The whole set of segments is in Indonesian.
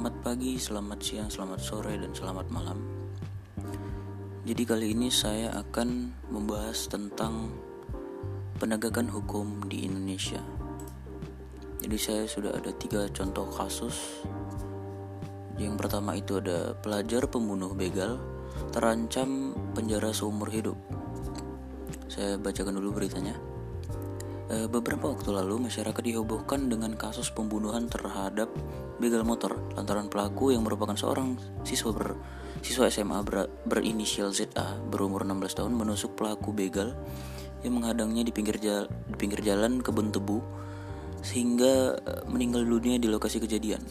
Selamat pagi, selamat siang, selamat sore, dan selamat malam. Jadi kali ini saya akan membahas tentang penegakan hukum di Indonesia. Jadi saya sudah ada tiga contoh kasus. Yang pertama itu ada pelajar pembunuh begal terancam penjara seumur hidup. Saya bacakan dulu beritanya. Eh, beberapa waktu lalu, masyarakat dihebohkan dengan kasus pembunuhan terhadap begal motor lantaran pelaku yang merupakan seorang siswa ber, siswa SMA ber, berinisial ZA berumur 16 tahun menusuk pelaku begal yang menghadangnya di pinggir jalan, di pinggir jalan kebun tebu sehingga eh, meninggal dunia di lokasi kejadian.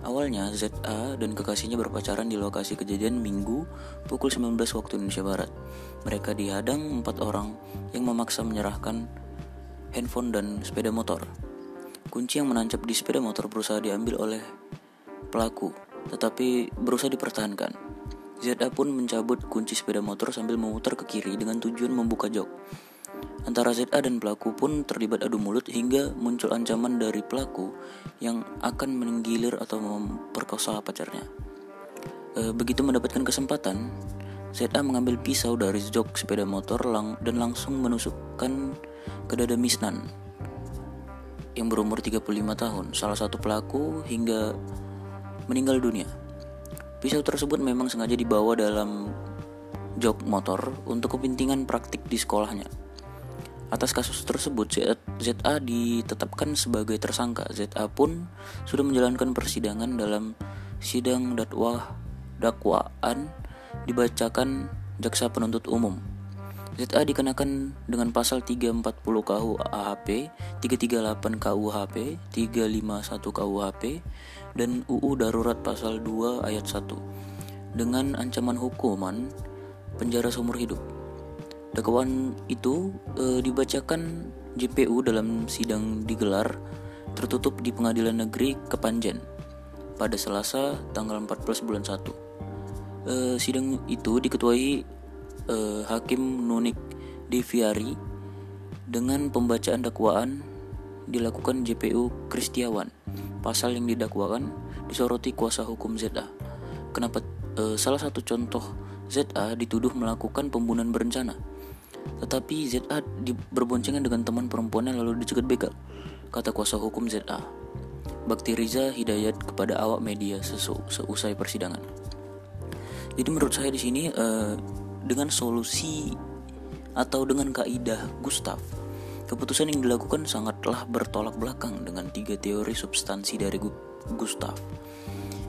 Awalnya ZA dan kekasihnya berpacaran di lokasi kejadian Minggu pukul 19 waktu Indonesia Barat. Mereka dihadang empat orang yang memaksa menyerahkan handphone dan sepeda motor. Kunci yang menancap di sepeda motor berusaha diambil oleh pelaku, tetapi berusaha dipertahankan. ZA pun mencabut kunci sepeda motor sambil memutar ke kiri dengan tujuan membuka jok. Antara ZA dan pelaku pun terlibat adu mulut hingga muncul ancaman dari pelaku yang akan menggilir atau memperkosa pacarnya. E, begitu mendapatkan kesempatan, ZA mengambil pisau dari jok sepeda motor lang dan langsung menusukkan ke dada Misnan yang berumur 35 tahun, salah satu pelaku hingga meninggal dunia. Pisau tersebut memang sengaja dibawa dalam jok motor untuk kepentingan praktik di sekolahnya. Atas kasus tersebut, ZA ditetapkan sebagai tersangka. ZA pun sudah menjalankan persidangan dalam sidang dakwaan dibacakan jaksa penuntut umum. ZA dikenakan dengan pasal 340 KUHP, 338 KUHP, 351 KUHP, dan UU Darurat pasal 2 ayat 1 dengan ancaman hukuman penjara seumur hidup. Dakwaan itu e, dibacakan JPU dalam sidang digelar tertutup di Pengadilan Negeri Kepanjen pada Selasa tanggal 14 bulan 1. E, sidang itu diketuai eh, Hakim Nunik Deviari dengan pembacaan dakwaan dilakukan JPU Kristiawan. Pasal yang didakwakan disoroti kuasa hukum ZA. Kenapa eh, salah satu contoh ZA dituduh melakukan pembunuhan berencana. Tetapi ZA berboncengan dengan teman perempuannya lalu dicegat begal, kata kuasa hukum ZA. Bakti Riza Hidayat kepada awak media sesu, seusai persidangan. Jadi menurut saya di sini uh, dengan solusi atau dengan kaidah Gustav. Keputusan yang dilakukan sangatlah bertolak belakang dengan tiga teori substansi dari Gustav.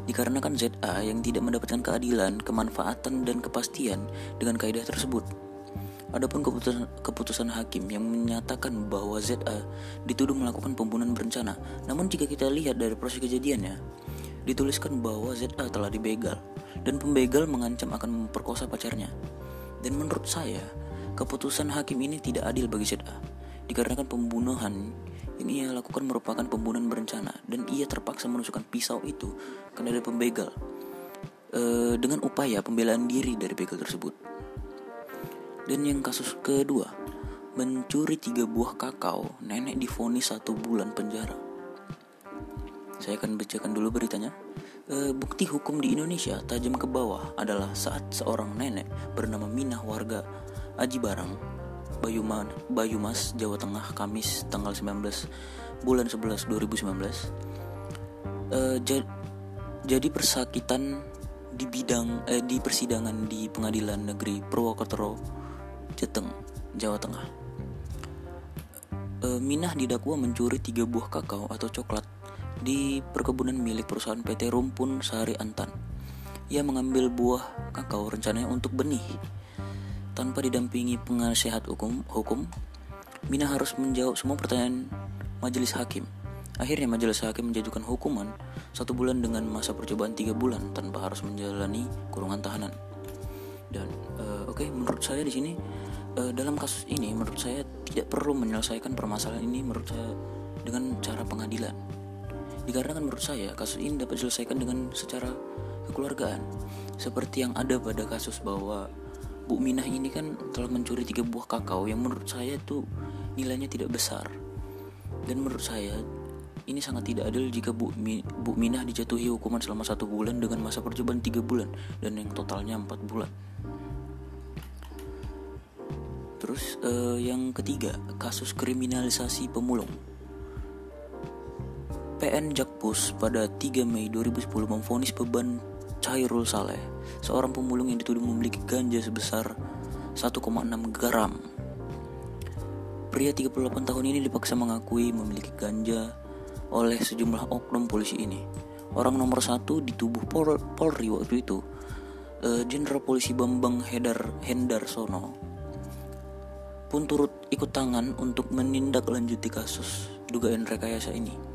Dikarenakan ZA yang tidak mendapatkan keadilan, kemanfaatan, dan kepastian dengan kaidah tersebut. Adapun keputusan, keputusan hakim yang menyatakan bahwa ZA dituduh melakukan pembunuhan berencana. Namun jika kita lihat dari proses kejadiannya, dituliskan bahwa ZA telah dibegal dan pembegal mengancam akan memperkosa pacarnya. Dan menurut saya, keputusan hakim ini tidak adil bagi ZA. Dikarenakan pembunuhan ini ia lakukan merupakan pembunuhan berencana dan ia terpaksa menusukkan pisau itu ke dada pembegal e, dengan upaya pembelaan diri dari begal tersebut. Dan yang kasus kedua, mencuri tiga buah kakao, nenek difonis satu bulan penjara. Saya akan bacakan dulu beritanya. E, bukti hukum di Indonesia tajam ke bawah adalah saat seorang nenek bernama Minah warga Aji Barang, Bayuman, Bayumas, Jawa Tengah, Kamis tanggal 19 bulan 11 2019. E, jad, jadi persakitan di bidang eh, di persidangan di Pengadilan Negeri Purwokerto, Jateng, Jawa Tengah. E, Minah didakwa mencuri tiga buah kakao atau coklat di perkebunan milik perusahaan PT Rumpun Sari Antan. Ia mengambil buah kakao rencananya untuk benih. Tanpa didampingi penasihat hukum, hukum Mina harus menjawab semua pertanyaan majelis hakim. Akhirnya majelis hakim menjatuhkan hukuman satu bulan dengan masa percobaan tiga bulan tanpa harus menjalani kurungan tahanan. Dan uh, oke, okay, menurut saya di sini uh, dalam kasus ini menurut saya tidak perlu menyelesaikan permasalahan ini menurut saya dengan cara pengadilan Dikarenakan menurut saya kasus ini dapat diselesaikan dengan secara kekeluargaan Seperti yang ada pada kasus bahwa Bu Minah ini kan telah mencuri tiga buah kakao yang menurut saya itu nilainya tidak besar Dan menurut saya ini sangat tidak adil jika Bu, Mi, Bu Minah dijatuhi hukuman selama satu bulan dengan masa percobaan tiga bulan dan yang totalnya empat bulan. Terus uh, yang ketiga kasus kriminalisasi pemulung. PN Jakpus pada 3 Mei 2010 memfonis beban Cairul Saleh, seorang pemulung yang dituduh memiliki ganja sebesar 1,6 gram. Pria 38 tahun ini dipaksa mengakui memiliki ganja oleh sejumlah oknum polisi ini. Orang nomor satu di tubuh Pol Polri waktu itu, eh, Jenderal Polisi Bambang Hendar Hendarsono, pun turut ikut tangan untuk menindaklanjuti kasus dugaan rekayasa ini.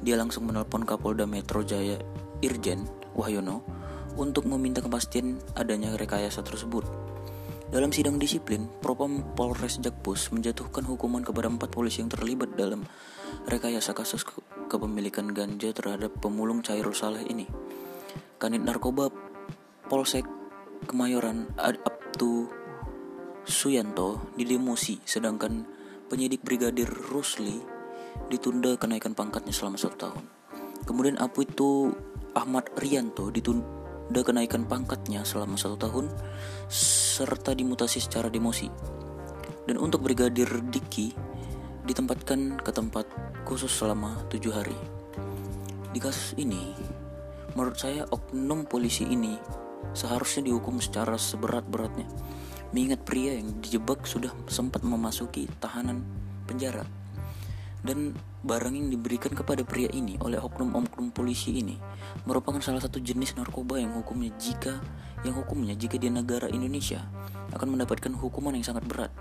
Dia langsung menelpon Kapolda Metro Jaya Irjen Wahyono untuk meminta kepastian adanya rekayasa tersebut. Dalam sidang disiplin, Propam Polres Jakpus menjatuhkan hukuman kepada empat polisi yang terlibat dalam rekayasa kasus ke kepemilikan ganja terhadap pemulung Cairul Saleh ini. Kanit Narkoba Polsek Kemayoran Abtu Suyanto didemosi, sedangkan penyidik Brigadir Rusli ditunda kenaikan pangkatnya selama satu tahun. Kemudian itu Ahmad Rianto ditunda kenaikan pangkatnya selama satu tahun serta dimutasi secara demosi. Dan untuk Brigadir Diki ditempatkan ke tempat khusus selama tujuh hari. Di kasus ini, menurut saya oknum polisi ini seharusnya dihukum secara seberat-beratnya. Mengingat pria yang dijebak sudah sempat memasuki tahanan penjara dan barang yang diberikan kepada pria ini oleh oknum-oknum polisi ini merupakan salah satu jenis narkoba yang hukumnya jika yang hukumnya jika di negara Indonesia akan mendapatkan hukuman yang sangat berat.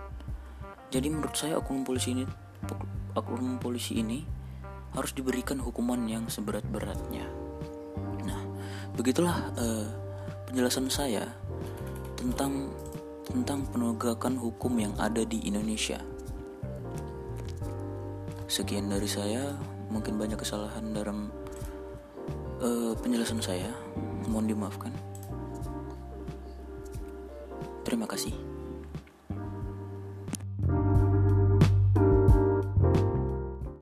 Jadi menurut saya oknum polisi ini oknum polisi ini harus diberikan hukuman yang seberat-beratnya. Nah, begitulah uh, penjelasan saya tentang tentang penegakan hukum yang ada di Indonesia. Sekian dari saya, mungkin banyak kesalahan dalam uh, penjelasan saya. Mohon dimaafkan. Terima kasih.